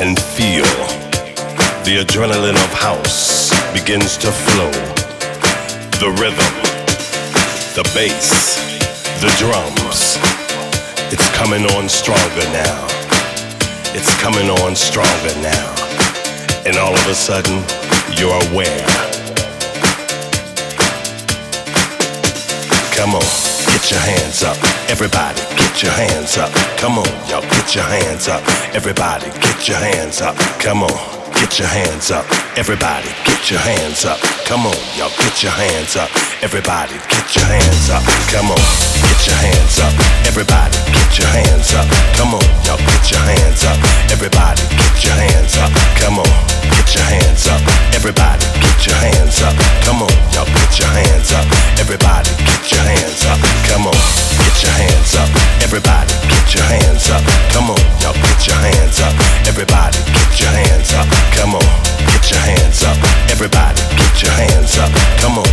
and feel. The adrenaline of house begins to flow. The rhythm, the bass, the drums. It's coming on stronger now. It's coming on stronger now. And all of a sudden, you're aware Come on, get your hands up. Everybody, get your hands up. Come on, y'all, get your hands up. Everybody, get your hands up. Come on, get your hands up. Everybody, get your hands up. Come on, y'all, get your hands up. Everybody, get your hands up. Come on, get your hands up. Everybody, get your hands up. Come on, y'all, get your hands up. Everybody, get your hands up. Come on, get your hands up. Everybody, get your hands up. Come on, y'all, get your hands up. Everybody, get your hands up. Come on, get your hands up. Everybody, get your hands up. Come on, y'all, get your hands up. Everybody, get your hands up. Come on, get your hands up. Everybody, get your hands up. Come on,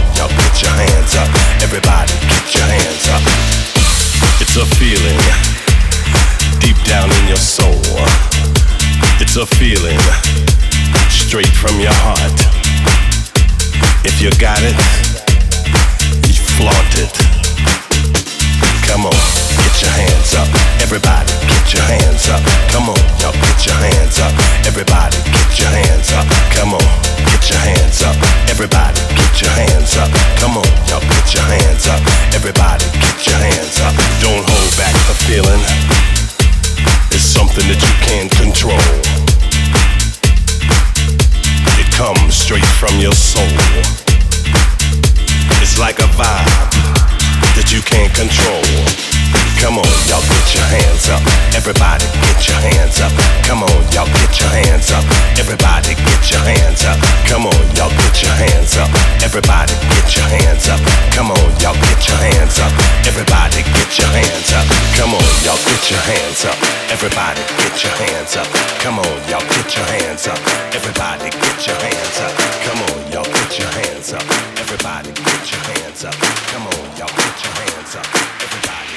Everybody get your hands up. Come on, y'all get your hands up. Everybody get your hands up. Come on, y'all get your hands up. Everybody get your hands up. Come on, y'all get your hands up. Everybody get your hands up. Come on, y'all get your hands up. Everybody get your hands up. Come on, y'all get your hands up. Everybody get your hands up. Come on, y'all get your hands up. Everybody get your hands up. Come on, y'all get your hands up. Everybody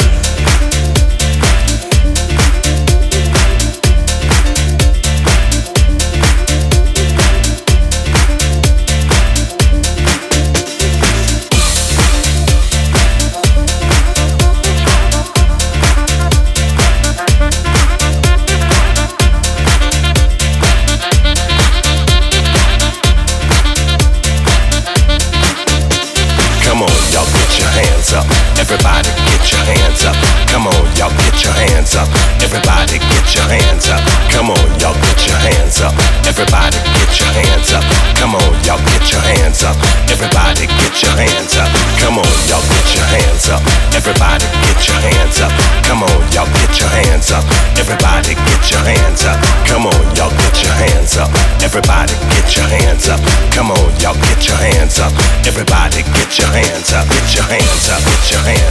your hand.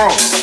wrong.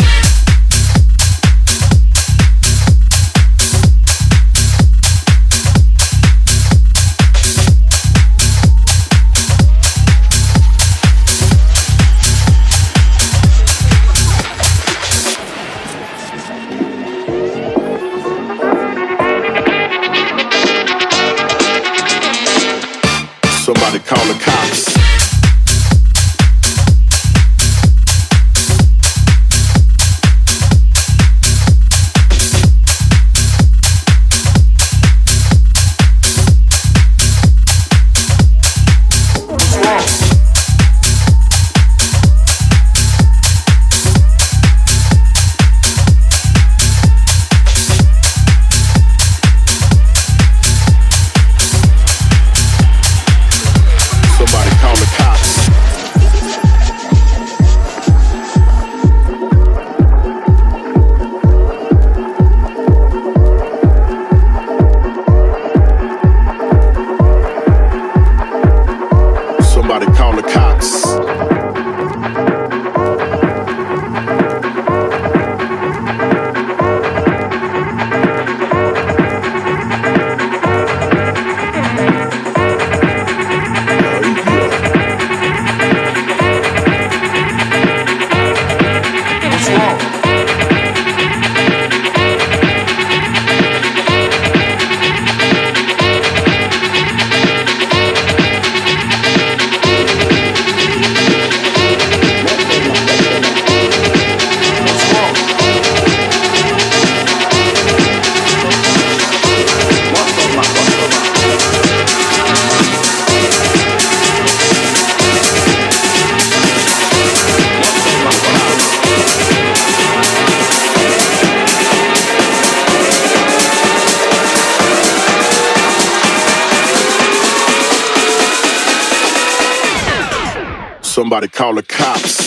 Somebody call the cops.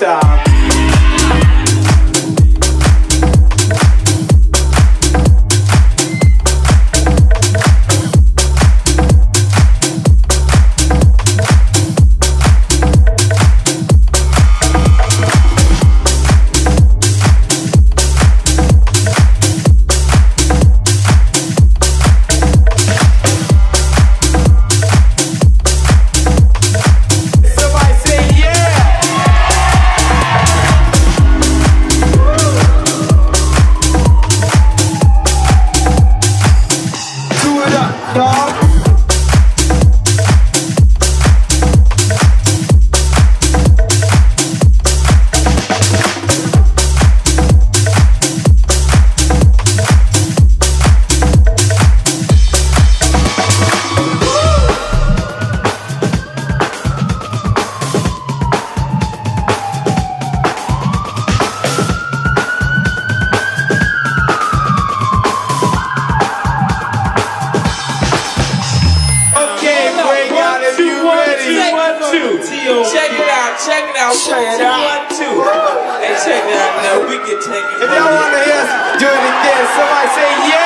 time. we can take it. If y'all wanna hear us do it again, somebody say yeah.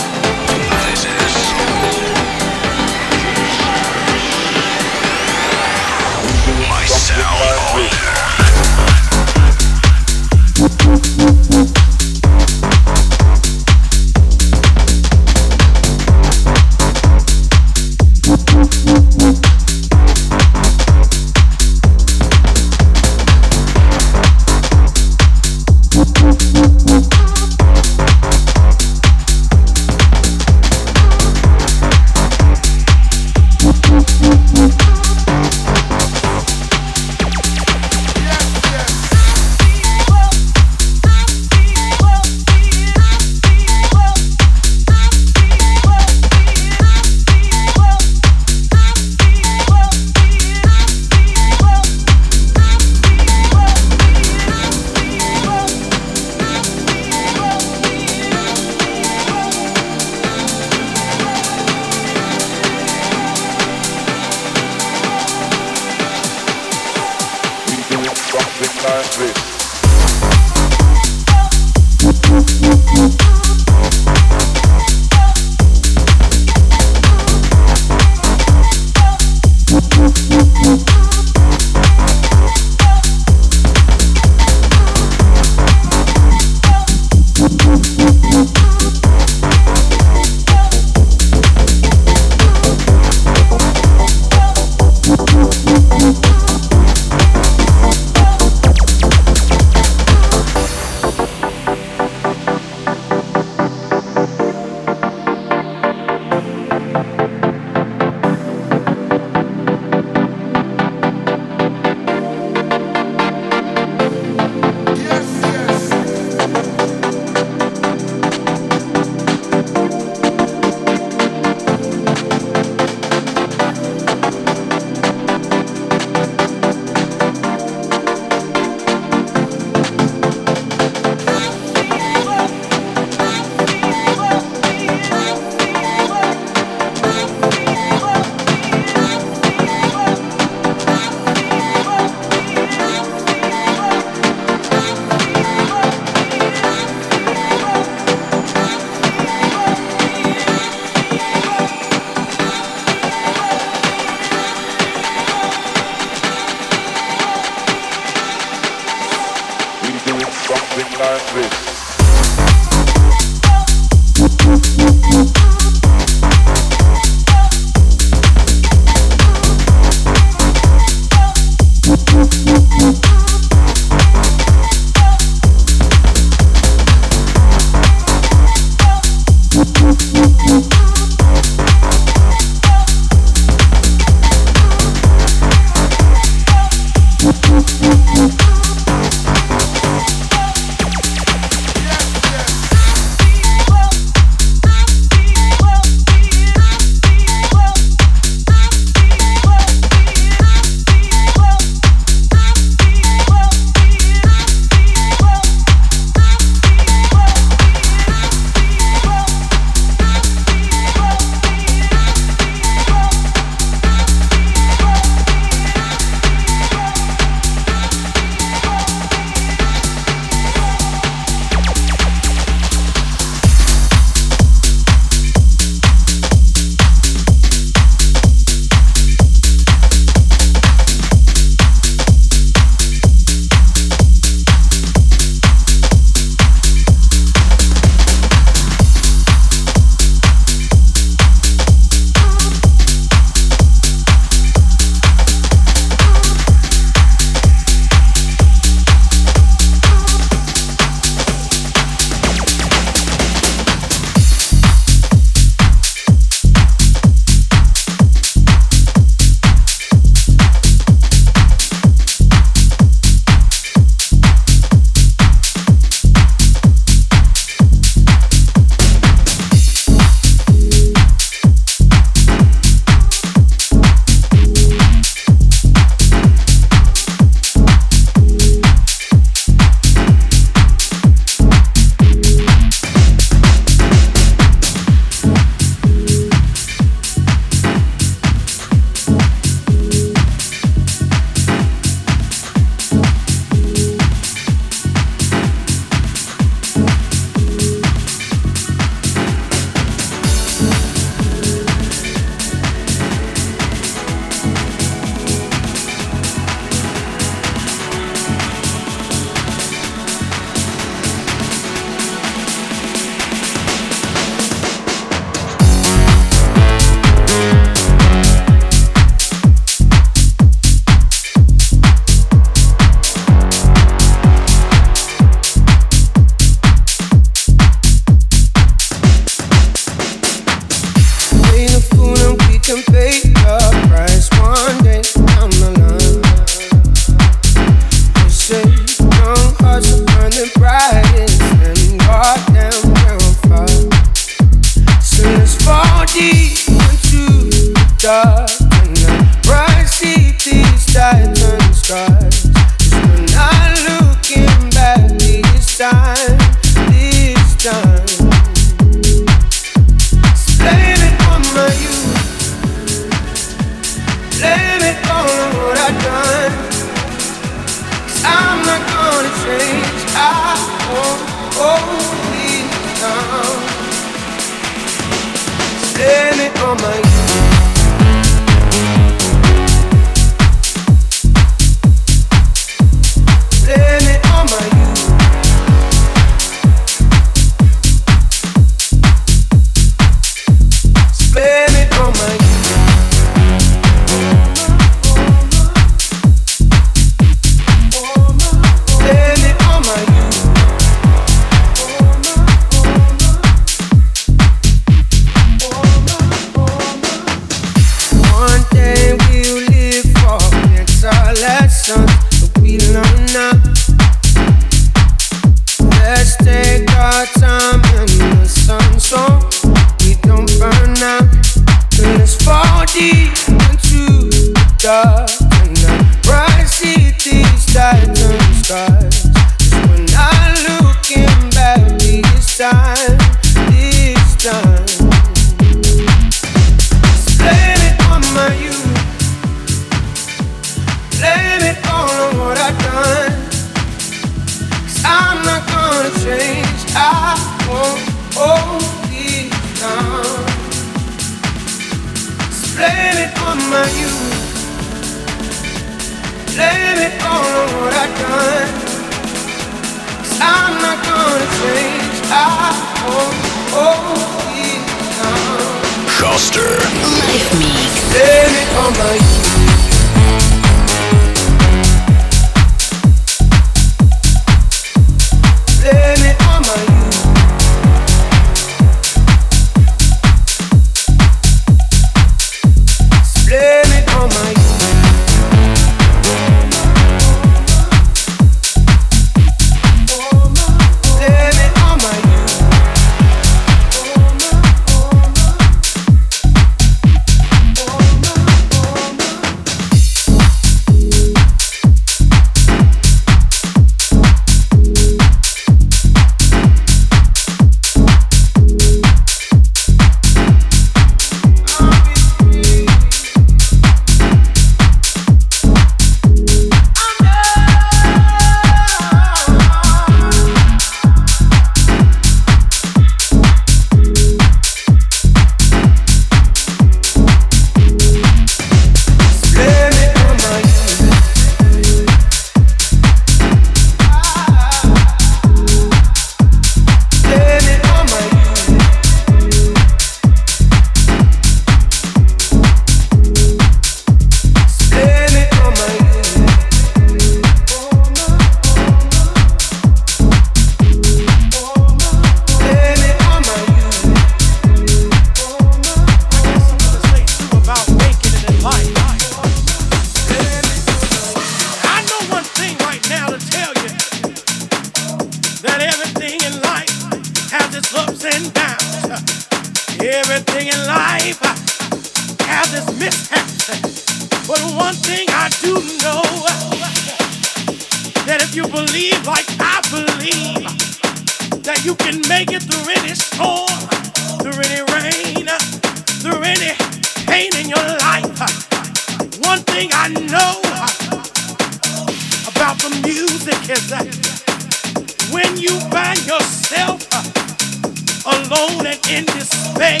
alone and in despair.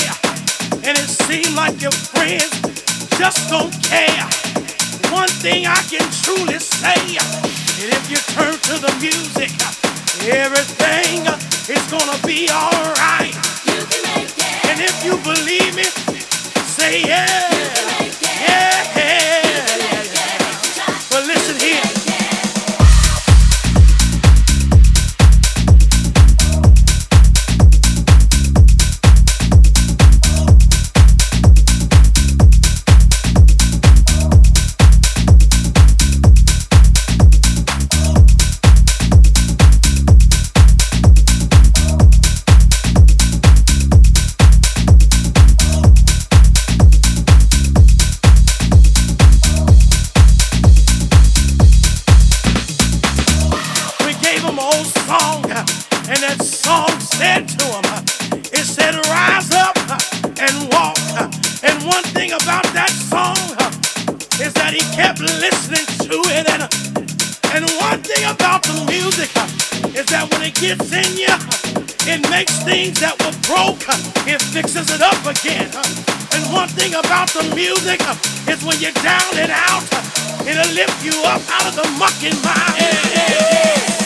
And it seems like your friends just don't care. One thing I can truly say and if you turn to the music, everything is gonna be alright. You can make it, And if you believe me, say yeah. The music uh, is when you're down and out, uh, it'll lift you up out of the muck and mire. to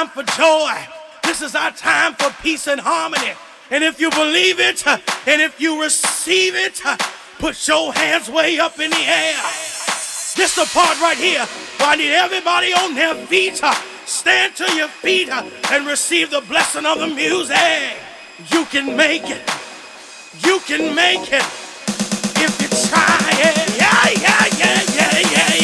time for joy. This is our time for peace and harmony. And if you believe it and if you receive it, put your hands way up in the air. This the part right here where I need everybody on their feet. Stand to your feet and receive the blessing of the music. You can make it. You can make it if you try it. Yeah, yeah, yeah, yeah, yeah.